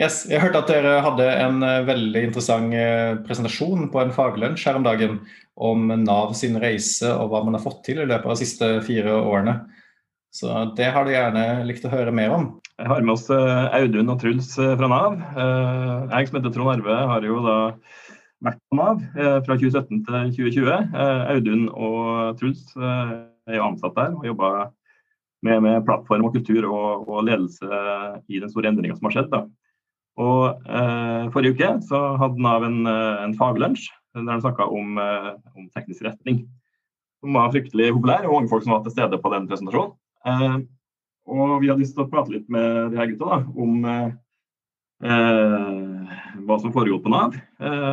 Yes, Jeg hørte at dere hadde en uh, veldig interessant uh, presentasjon på en faglunsj her om dagen om Nav sin reise og hva man har fått til i løpet av de siste fire årene. Så det har du gjerne likt å høre mer om. Jeg har med oss uh, Audun og Truls fra Nav. Jeg som heter Trond Arve har jo da vært på Nav fra 2017 til 2020. Audun og Truls er jo ansatt der og jobber med, med, plattform og kultur og, og, ledelse i den store endringa som har skjedd. Da. Og eh, Forrige uke så hadde Nav en, eh, en faglunsj der de snakka om, eh, om, teknisk retning. Som var fryktelig populær, og mange folk som var til stede på den presentasjonen. Eh, og Vi hadde lyst til å prate litt med de her gutta da, om eh, eh, hva som foregår på Nav,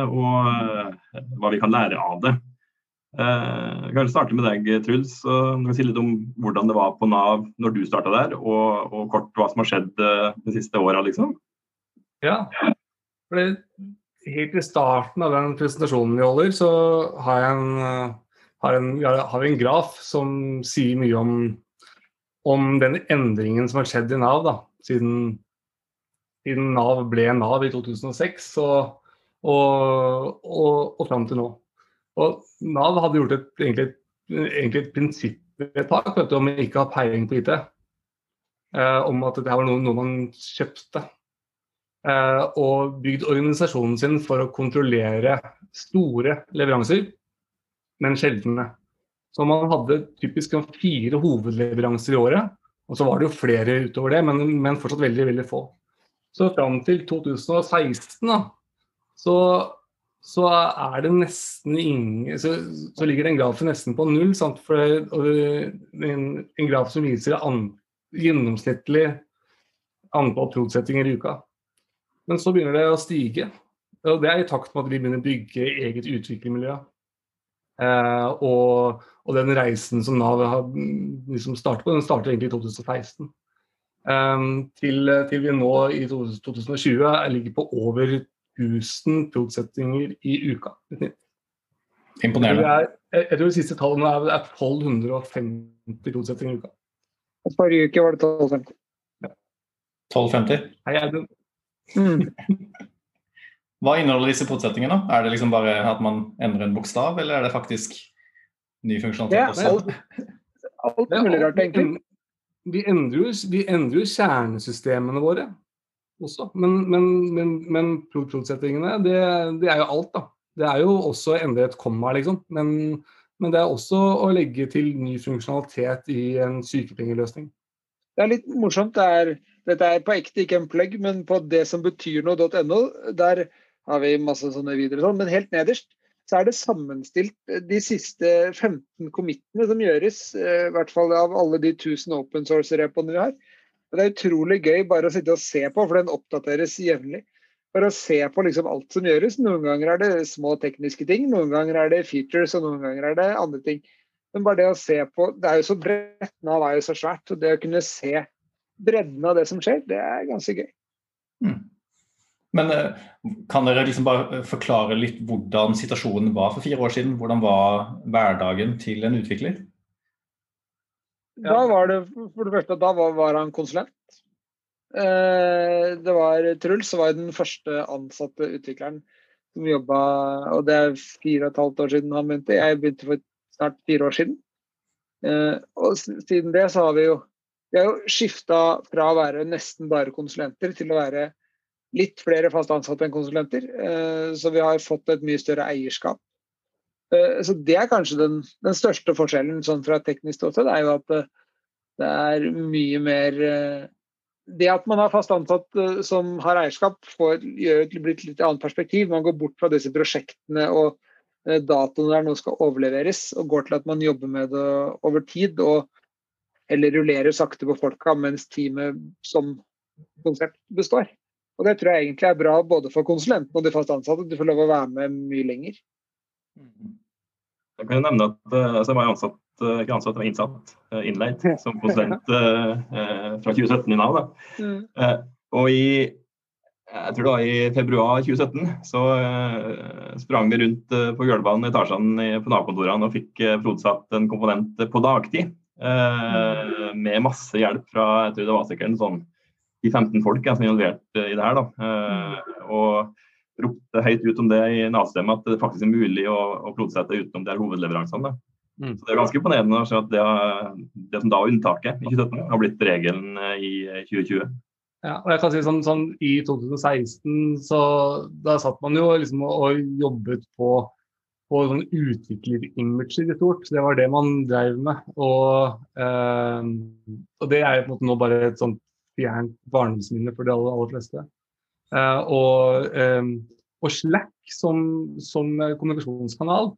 og hva vi kan lære av det. Eh, jeg kan starte med deg, Truls. og si litt om hvordan det var på Nav når du starta der, og, og, kort hva som har skjedd eh, de siste åra, liksom. Ja. For det, helt i starten av den presentasjonen vi holder, så har, en, har, en, har vi en graf som sier mye om, om den endringen som har skjedd i Nav da, siden, siden Nav ble Nav i 2006 og, og, og, og fram til nå. Og Nav hadde gjort et, egentlig, egentlig et prinsippvedtak om ikke å ha peiling på IT. Eh, om at det var noe, noe man kjøpte. Eh, og bygd organisasjonen sin for å kontrollere store leveranser, men sjeldne. Så man hadde typisk fire hovedleveranser i året. Og så var det jo flere utover det, men, men fortsatt veldig veldig få. Så fram til 2016 da, så så er det nesten ingen så, så, ligger den grafen nesten på null. Sant? For en, en, graf som viser an, gjennomsnittlig antall trossettinger i uka. Men så begynner det å stige. Og det er i takt med at vi begynner å bygge eget utviklingsmiljø. Eh, og, og, den reisen som Nav har liksom startet på, den startet egentlig i 2016. Eh, til, til, vi nå i 2020 ligger på over 1000 pilotsettinger i uka. Imponerende. Jeg, jeg, jeg, tror de siste tallene er, er 1250 pilotsettinger i uka. Forrige uke var det 1250. Ja. 1250? Nei, Audun. Mm. Hva inneholder disse pilotsettingene? Er det liksom bare at man endrer en bokstav, eller er det faktisk ny funksjonalitet også? Alt, alt mulig rart, egentlig. Vi endrer, jo, vi endrer jo kjernesystemene våre også. Men, men, men, men produktsettingene, det, det, er jo alt, da. Det er jo også å endre et komma, liksom. Men, men, det er også å legge til ny funksjonalitet i en sykepengeløsning. Det er litt morsomt. Det er, dette er på ekte ikke en plugg, men på det som betyr noe.no, der har vi masse sånne videre sånn. Men helt nederst så er det sammenstilt de siste 15 commitene som gjøres, eh, i hvert fall av alle de 1000 open source-repoene vi har. Og det er utrolig gøy bare å sitte og se på, for den oppdateres jevnlig. Bare å se på liksom alt som gjøres. Noen ganger er det små tekniske ting, noen ganger er det features, og noen ganger er det andre ting. Men bare det å se på Det er jo så bredt, Nav er jo så svært. og Det å kunne se bredden av det som skjer, det er ganske gøy. Mm. Men eh, kan dere liksom bare forklare litt hvordan situasjonen var for fire år siden? Hvordan var hverdagen til en utvikler? Da var det for det første da var, var han konsulent. Eh, det var Truls som var den første ansatte utvikleren som jobba Og det er fire og et halvt år siden han begynte. Jeg begynte for snart fire år siden. Eh, og siden det så har vi jo vi har jo skifta fra å være nesten bare konsulenter til å være litt flere fast ansatte enn konsulenter. Eh, så vi har fått et mye større eierskap Eh, så Det er kanskje den, den største forskjellen sånn fra teknisk ståsted. er jo at det, det er mye mer eh, Det at man har fast ansatt eh, som har eierskap, får, gjør det blir et litt annet perspektiv. Man går bort fra disse prosjektene og datoene der noe skal overleveres, og går til at man jobber med det over tid. og eller rullerer sakte på folka mens teamet som konsept består. Og Det tror jeg egentlig er bra både for konsulenten og de fast ansatte. Du får lov å være med mye lenger. Jeg kan jo nevne at eh, altså jeg var ansatt, eh, ikke ansatt, var innsatt, eh, innleid, som konsulent fra 2017 i Nav. Mm. Og i jeg tror det var i februar 2017 så sprang vi rundt på gulvene i etasjene på Nav-kontorene og fikk prodsatt en komponent på dagtid. Mm. Med masse hjelp fra jeg tror det var sikkert sånn 10-15 folk som er involvert i det her. Da. Og ropte høyt ut om det i Nav-systemet at det faktisk er mulig å, å produsere utenom de her hovedleveransene. Mm. Så Det er ganske imponerende å se at det, det, som da var unntaket i 2017, har blitt regelen i 2020. Ja, og jeg kan si sånn, sånn I 2016 så da satt man jo liksom og, og jobbet på på sånn utviklerimager i stort. Det var det man drev med. Og, eh, og det er på en måte nå bare et sånt fjernt barndomsminne for de aller, aller fleste. Eh, og, eh, og, Slack som, som, kommunikasjonskanal,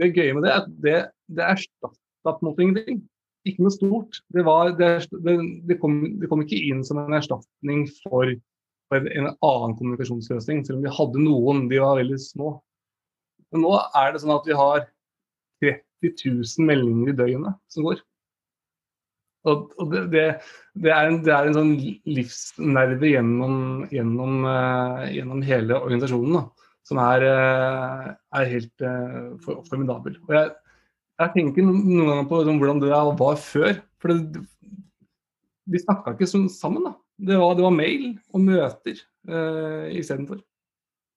det gøye med det er at det, det erstatta på en måte ingenting. Ikke noe stort. Det, var, det, det, kom, det kom ikke inn som en erstatning for, for en annen kommunikasjonsløsning, selv om vi hadde noen. De var veldig små. Men nå er det sånn at vi har 30 000 meldinger i døgnet som går. Og, og det, det, det, er en, det, er en, sånn livsnerve gjennom, gjennom, uh, gjennom hele organisasjonen da, som er, uh, er helt uh, for, formidabel. Og jeg, jeg, tenker noen ganger på liksom, hvordan det var før. For vi snakka ikke sånn sammen. da. Det var, var, mail og møter uh, istedenfor.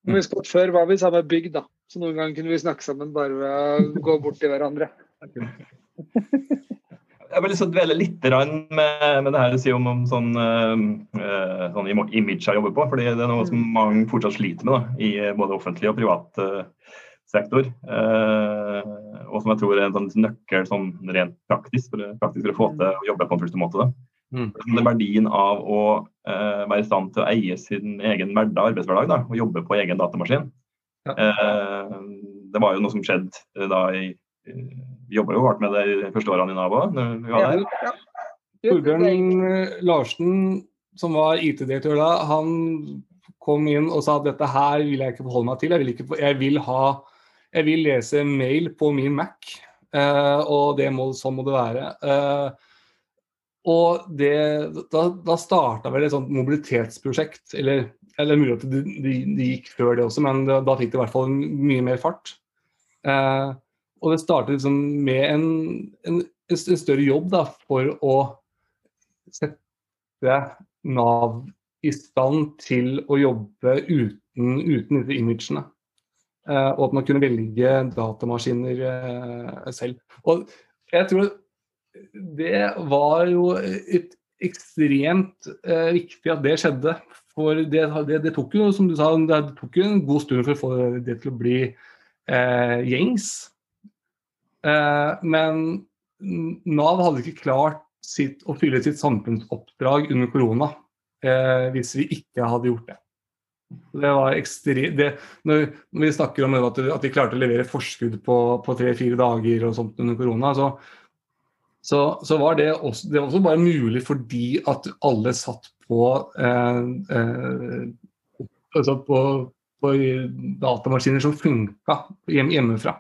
Husk at før var vi i samme bygd, da. Så noen ganger kunne vi snakke sammen bare ved å gå bort til hverandre. Jeg vil liksom dvele litt med, med, det her du sier om, om sånn, uh, sånn image jeg jobber på. fordi det er noe som mm. mange fortsatt sliter med da, i både offentlig og privat uh, sektor. Uh, og som jeg tror er en sånn nøkkel sånn rent praktisk for, praktisk for å få til å jobbe på en første måte. da. Mm. Det er verdien av å uh, være i stand til å eie sin egen hverdag, arbeidshverdag da, og jobbe på egen datamaskin. Ja. Eh, det var jo noe som skjedde eh, da jeg jobba jo hardt med det de første årene i Nav òg. Ja, ja. Torbjørn eh, Larsen, som var IT-direktør da, han kom inn og sa at dette her vil jeg ikke forholde meg til. Jeg vil, ikke, jeg vil, ha, jeg vil lese mail på min Mac, eh, og det må, sånn må det være. Eh, og det, da, da starta vel et sånt mobilitetsprosjekt. Eller, eller mulig at det, de, de, gikk før det også, men da, da fikk det i hvert fall mye mer fart. Eh, og det startet liksom med en, en, en, større jobb da, for å sette Nav i stand til å jobbe uten, uten disse imagene. Eh, og at man kunne velge datamaskiner eh, selv. Og jeg tror det var jo et ekstremt eh, viktig at det skjedde. For det, det, det, tok jo, som du sa, det tok jo en god stund for å få det til å bli eh, gjengs. Eh, men Nav hadde ikke klart sitt, å fylle sitt samfunnsoppdrag under korona eh, hvis vi ikke hadde gjort det. Det var ekstremt, det, når, vi snakker om at, vi klarte å levere forskudd på tre-fire dager og sånt under korona, så så, så var det også, det var også bare mulig fordi at alle satt på, eh, eh, satt på, på datamaskiner som funka hjem, hjemmefra.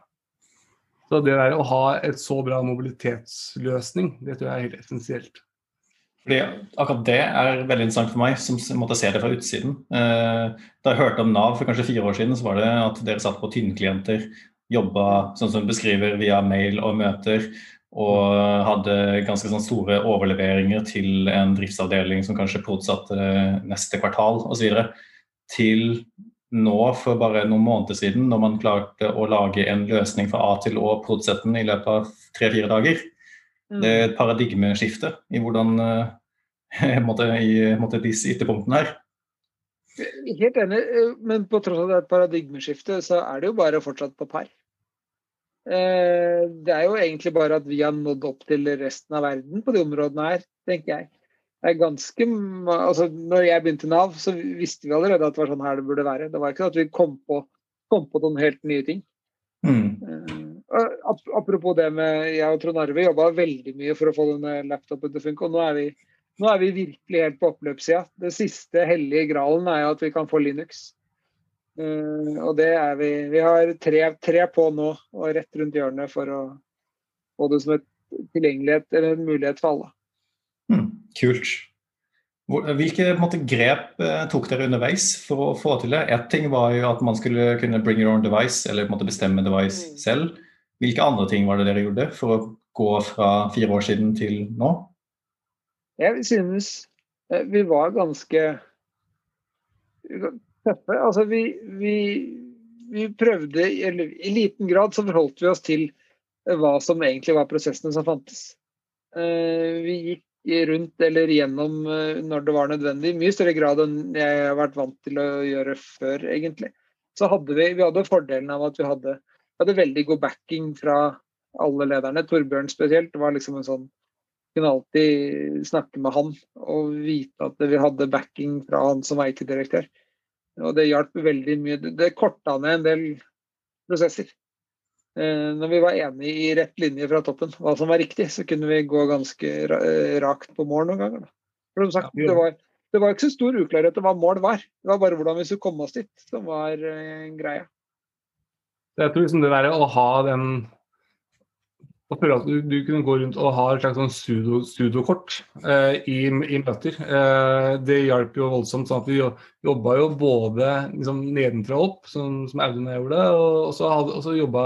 Så det der å ha et så bra mobilitetsløsning, det tror jeg er helt essensielt. Fordi akkurat Det er veldig interessant for meg, som måtte se det fra utsiden. Eh, da jeg hørte om Nav for kanskje fire år siden, så var det at dere satt på tynnklienter, jobba sånn som du beskriver via mail og møter, og hadde ganske sånn store overleveringer til en driftsavdeling som kanskje forutsatte neste kvartal osv. Til nå, for bare noen måneder siden, når man klarte å lage en løsning fra A til Å, produsenten, i løpet av tre-fire dager. Mm. Det er et paradigmeskifte i hvordan måtte, i måtte disse ytterpunktene her. Helt enig, men på tross av det paradigmeskiftet, så er det jo bare fortsatt på par. Eh, det er jo egentlig bare at vi har nådd opp til resten av verden på de områdene her, tenker jeg. Det er ganske, altså når jeg begynte i Nav, så visste vi allerede at det var sånn her det burde være. Det var ikke at vi kom på, kom på noen helt nye ting. Mm. Uh, apropos det med Jeg og Trond Arve jobba veldig mye for å få denne laptopen til å funke. Og nå er, vi, nå er vi virkelig helt på oppløpssida. Det siste hellige gralen er jo at vi kan få Linux. Uh, og det er vi. Vi har tre, tre, på nå og rett rundt hjørnet for å få det som et tilgjengelighet eller en mulighet for alle. Mm, kult. Hvilke måte, grep eh, tok dere underveis for å få til det? Ett ting var jo at man skulle kunne bring your own device, eller måte, bestemme device mm. selv. Hvilke andre ting var det dere gjorde for å gå fra fire år siden til nå? Jeg synes vi var ganske tøffe. Altså, vi, vi, vi prøvde eller I liten grad så forholdt vi oss til hva som egentlig var prosessene som fantes. Vi gikk rundt eller gjennom når det var nødvendig, i mye større grad enn jeg har vært vant til å gjøre før, egentlig. Så hadde vi, vi hadde fordelen av at vi hadde, hadde veldig god backing fra alle lederne. Torbjørn spesielt var liksom en sånn kunne alltid snakke med han og vite at vi hadde backing fra han som IT-direktør. Og det hjalp veldig mye. Det korta ned en del prosesser. Eh, når vi var enige i rett linje fra toppen, hva som var riktig, så kunne vi gå ganske rakt på mål noen ganger. Da. For som sagt, det var, det var ikke så stor uklarhet om hva mål var. Det var bare hvordan vi skulle komme oss dit som var uh, greia. Jeg tror liksom det der å ha den å føler at du, du, kunne gå rundt og ha et slags sånn studokort eh, i, i, møter. Eh, det hjalp jo voldsomt. sånn at Vi jobba jo både liksom, nedenfra og opp, som, som Audun og jeg gjorde, og, så, hadde, og jobba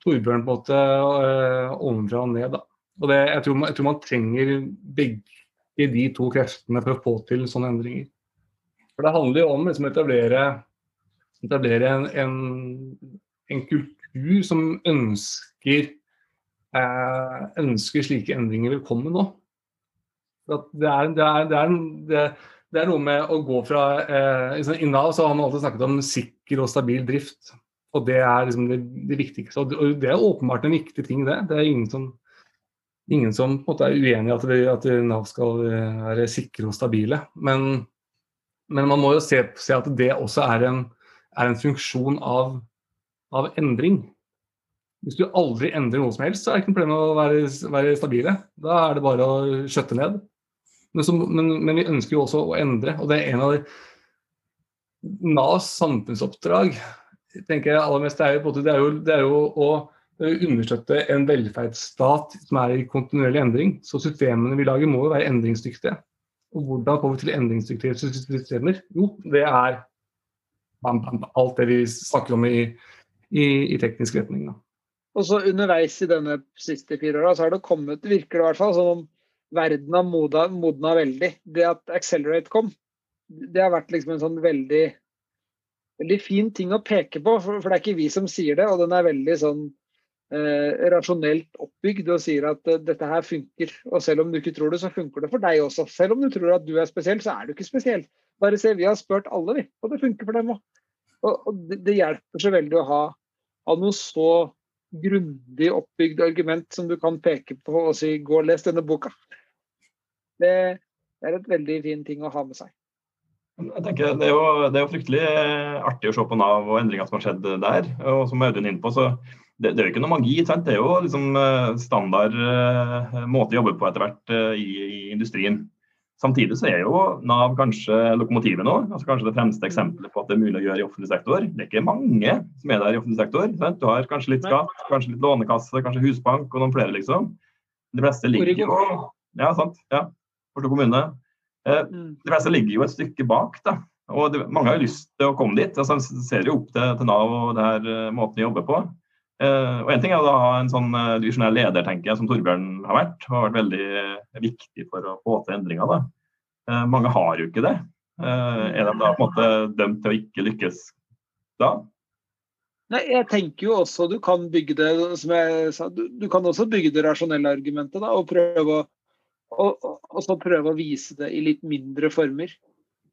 Torbjørn på en måte eh, ovenfra og ned. da. Og det, jeg, tror man, jeg, tror man, trenger begge de to kreftene for å få til sånne endringer. For Det handler jo om liksom, å etablere, etablere en, en, en kultur som ønsker ønsker slike endringer velkommen nå. Det er, det, er, det, er, det, er, noe med å gå fra eh, I Nav så har man alltid snakket om sikker og stabil drift. Og det er liksom det, viktigste. Og det er åpenbart en viktig ting, det. Det er ingen som, ingen som på en måte er uenig i at, at, Nav skal eh, være sikre og stabile. Men, men man må jo se, se, at det også er en, er en funksjon av, av endring. Hvis du aldri endrer noe som helst, så er det ikke noe problem å være, være stabile. Da er det bare å skjøtte ned. Men, så, men, men, vi ønsker jo også å endre, og det er en av de Navs samfunnsoppdrag tenker jeg aller mest, det er jo, det er jo, det er jo å understøtte en velferdsstat som er i kontinuerlig endring. Så systemene vi lager må jo være endringsdyktige. Og hvordan får vi til endringsdyktige systemer? Jo, det er alt det vi snakker om i, i, i teknisk retning. Da. Og så underveis i denne siste fire åra så har det kommet, virker det i hvert fall, som om verden har modna, modna veldig. Det at Accelerate kom, det har vært liksom en sånn veldig, veldig fin ting å peke på. For, det er ikke vi som sier det, og den er veldig sånn eh, rasjonelt oppbygd og sier at uh, dette her funker. Og selv om du ikke tror det, så funker det for deg også. Selv om du tror at du er spesiell, så er du ikke spesiell. Bare se, vi har spurt alle, vi, og det funker for dem òg. Og, og det, det, hjelper så veldig å ha, ha noe så grundig oppbygd argument som du kan peke på og si 'gå og les denne boka'. Det er et veldig fin ting å ha med seg. Jeg tenker Det er jo, det er jo fryktelig artig å se på Nav og endringer som har skjedd der. og som Audun er inne på, så det, det, er jo ikke noe magi. Sant? Det er jo liksom eh, standard uh, måte å jobbe på etter hvert i, i, industrien. Samtidig så er jo Nav kanskje lokomotivet nå. altså Kanskje det fremste eksempelet på at det er mulig å gjøre i offentlig sektor. Det er ikke mange som er der i offentlig sektor. Sant? Du har kanskje litt skatt, kanskje litt lånekasse, kanskje husbank og noen flere, liksom. De fleste ligger jo Ja, sant. ja, Oslo kommune. Eh, mm. de fleste ligger jo et stykke bak. da. Og det, Mange har jo lyst til å komme dit. altså ser jo opp til, til Nav og det her uh, måten de jobber på. Uh, og En ting er å ha en sånn uh, divisjonell leder tenker jeg, som Torbjørn har vært. og har vært veldig uh, viktig for å få til endringer. da. Uh, mange har jo ikke det. er de da på en måte dømt til å ikke lykkes da? Nei, jeg tenker jo også du kan bygge det som jeg sa, du, du kan også bygge det rasjonelle argumentet da, og prøve å, og, og, så prøve å vise det i litt mindre former.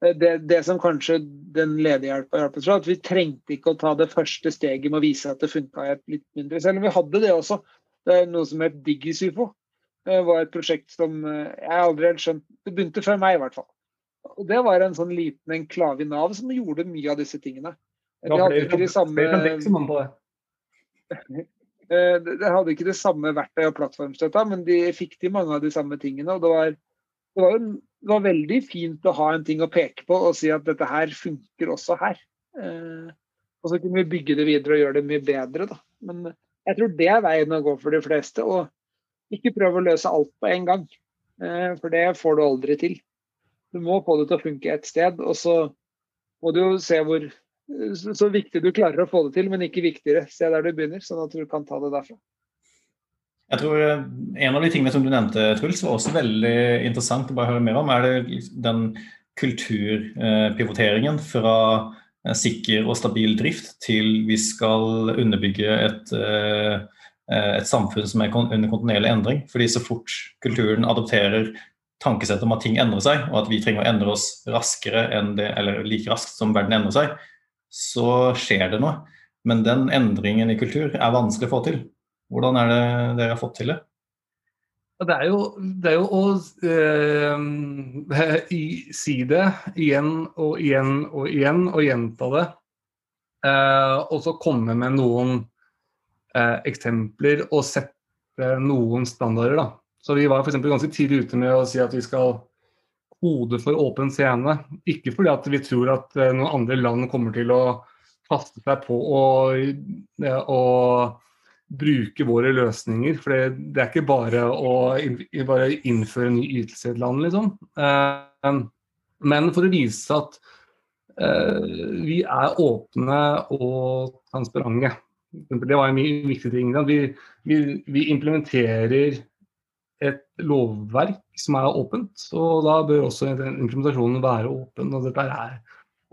Eh, det, det, som kanskje den lederhjelpa hjalp oss at vi trengte ikke å ta det første steget med å vise at det funka litt mindre. Selv om vi hadde det også. Det er noe som het Digisyfo. Det var et prosjekt som eh, jeg aldri helt skjønt Det begynte før meg, i hvert fall. Og Det var en sånn liten enklave i Nav som gjorde mye av disse tingene. De hadde ikke de samme De det hadde ikke det samme verktøy og plattformstøtta, men de fikk til mange av de samme tingene. og det var, det var det var veldig fint å ha en ting å peke på og si at dette her funker også her. Eh, og så kunne vi bygge det videre og gjøre det mye bedre. Da. Men jeg tror det er veien å gå for de fleste. Og ikke prøve å løse alt på en gang. Eh, for det får du aldri til. Du må få det til å funke et sted, og så må du jo se hvor så viktig du klarer å få det til, men ikke viktigere. Se der du begynner, sånn at du kan ta det derfra. Jeg tror eh, En av de tingene som du nevnte, Truls, var også veldig interessant å bare høre mer om. Er det den kulturpivoteringen fra eh, sikker og stabil drift til vi skal underbygge et, eh, et samfunn som er under kontinuerlig endring. Fordi så fort kulturen adopterer tankesett om at ting endrer seg, og at vi trenger å endre oss raskere det, eller like raskt som verden endrer seg, så skjer det noe. Men den endringen i kultur er vanskelig å få til. Hvordan er det dere har fått til det? Det er jo, det er jo å eh, si det igjen og igjen og igjen og gjenta det. Eh, og så komme med noen eh, eksempler og sette noen standarder. Da. Så Vi var for ganske tidlig ute med å si at vi skal kode for åpen scene. Ikke fordi at vi tror at eh, noen andre land kommer til å kaste seg på og, å bruke våre løsninger. For det, det er ikke bare å bare innføre en ny ytelse i et land, liksom. Eh, men for å vise at eh, vi er åpne og transparente. Det var en viktig ting. Vi, vi, vi, implementerer et lovverk som er åpent, og da bør også implementasjonen være åpen. og Dette er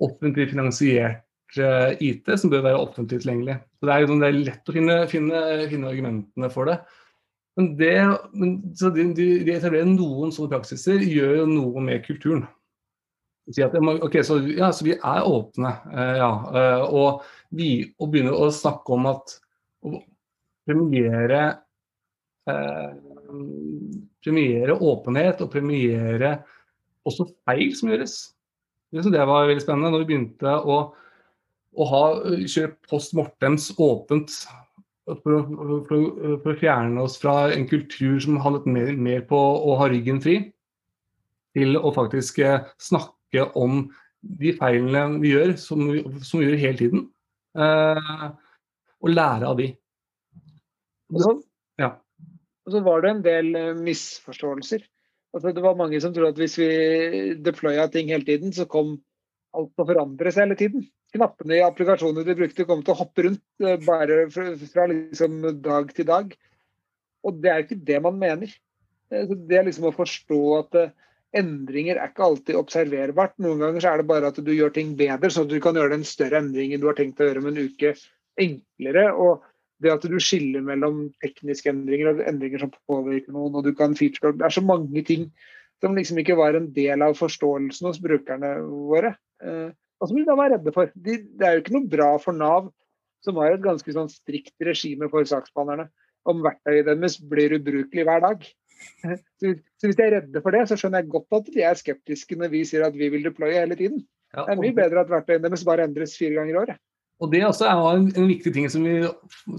offentlig finansiert IT som bør være offentlig tilgjengelig. Så Det er, jo, det er lett å finne, finne, finne, argumentene for det. Men det, så de, de, etablerer noen sånne praksiser, gjør jo noe med kulturen. Si at, okay, så, ja, så vi er åpne, eh, ja. Eh, og, vi, og begynner å snakke om at å premiere eh, premiere åpenhet og premiere også feil som gjøres. Det var veldig spennende når vi begynte å å ha kjøre post mortems åpent for å, for, for å, fjerne oss fra en kultur som handlet mer, mer, på å ha ryggen fri, til å faktisk eh, snakke om de feilene vi gjør, som vi, som vi gjør hele tiden, eh, og lære av de. Og så, ja. og så var det en del eh, misforståelser. Altså, det var mange som trodde at hvis vi deploya ting hele tiden, så kom alt til å forandre seg hele tiden knappene i applikasjonene de brukte, kom til å hoppe rundt eh, bare fra, liksom dag til dag. Og det er jo ikke det man mener. Eh, det er liksom å forstå at eh, endringer er ikke alltid observerbart. Noen ganger er det bare at du gjør ting bedre, sånn at du kan gjøre den større endringen du har tenkt å gjøre om en uke, enklere. Og det at du skiller mellom tekniske endringer og endringer som påvirker noen, og du kan feature Det er så mange ting som liksom ikke var en del av forståelsen hos brukerne våre. Hva så blir da redde for? De, det er jo ikke noe bra for Nav, som har et ganske sånn strikt regime for saksbehandlerne, om verktøyet deres blir ubrukelig hver dag. Så, så, hvis de er redde for det, så skjønner jeg godt at de er skeptiske når vi sier at vi vil deploye hele tiden. Ja, det er mye bedre at verktøyene deres bare endres fire ganger i året. Og Det også er en, en viktig ting som vi,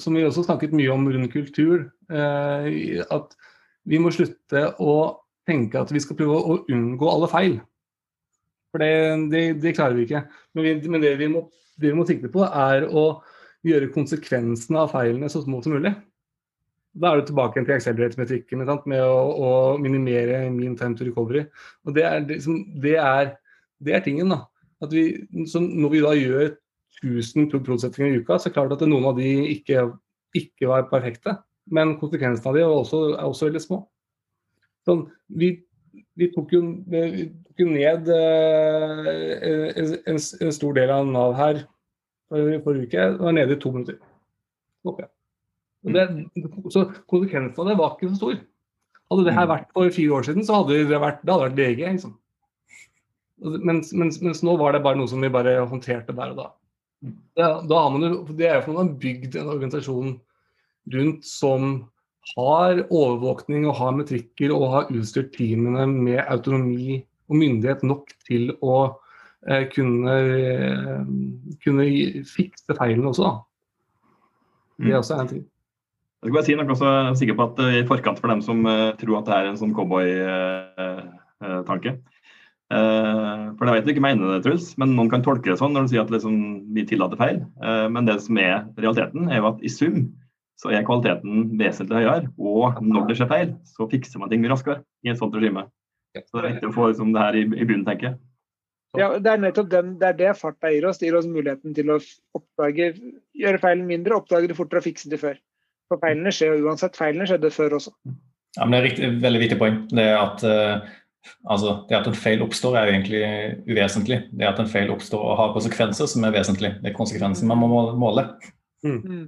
som vi, også snakket mye om rundt kultur. Eh, at vi må slutte å tenke at vi skal prøve å unngå alle feil. For det, det, det klarer vi ikke. Men, vi, men det, vi må, det, vi må, sikte på, er å gjøre konsekvensene av feilene så små som mulig. Da er du tilbake til accelerate-metrikken med å, å, minimere min time to recovery. Og Det er, det er, er tingen. da. Vi, når vi da gjør 1000 prosentsettinger i uka, så er det klart at noen av de ikke, ikke var perfekte. Men konsekvensene av de er også, er også veldig små. Sånn, vi vi tok jo, vi tok jo ned uh, en, en, stor del av Nav her i forrige uke. Det var nede i to minutter. Okay. Det, så konsekvensen av det var ikke så stor. Hadde det her mm. vært for fire år siden, så hadde det vært, det hadde vært lege. Liksom. Mens, mens, mens, nå var det bare noe som vi bare håndterte der og da. Det, da har man det er jo fordi man har bygd en organisasjon rundt som har overvåkning og har metrikker og har utstyrt teamene med autonomi og myndighet nok til å eh, kunne, eh, kunne fikse feilene også. Da. Det er også en ting. Jeg skal bare si noe også, jeg er sikker på at eh, I forkant for dem som uh, tror at det er en sånn cowboy-tanke. Uh, uh, for jeg vet du ikke mener det, Truls, men noen kan tolke det sånn når de sier at liksom, vi tillater feil. men det som er realiteten, er jo at i sum så er kvaliteten vesentlig høyere. Og når det skjer feil, så fikser man ting mye raskere i et sånt regime. Så det er viktig å få liksom, det her i, i bunnen, tenker jeg. Ja, Det er nettopp den, det er det farta gir oss. Det gir oss muligheten til å oppdage, gjøre feilen mindre, oppdage det fortere og fikse det før. For feilene skjer jo uansett. Feilene skjedde før også. Ja, men Det er et veldig viktig poeng. Det at, uh, altså, det at en feil oppstår, er jo egentlig uvesentlig. Det at en feil oppstår og har konsekvenser, som er vesentlig. Det er konsekvensen man må måle. Mm.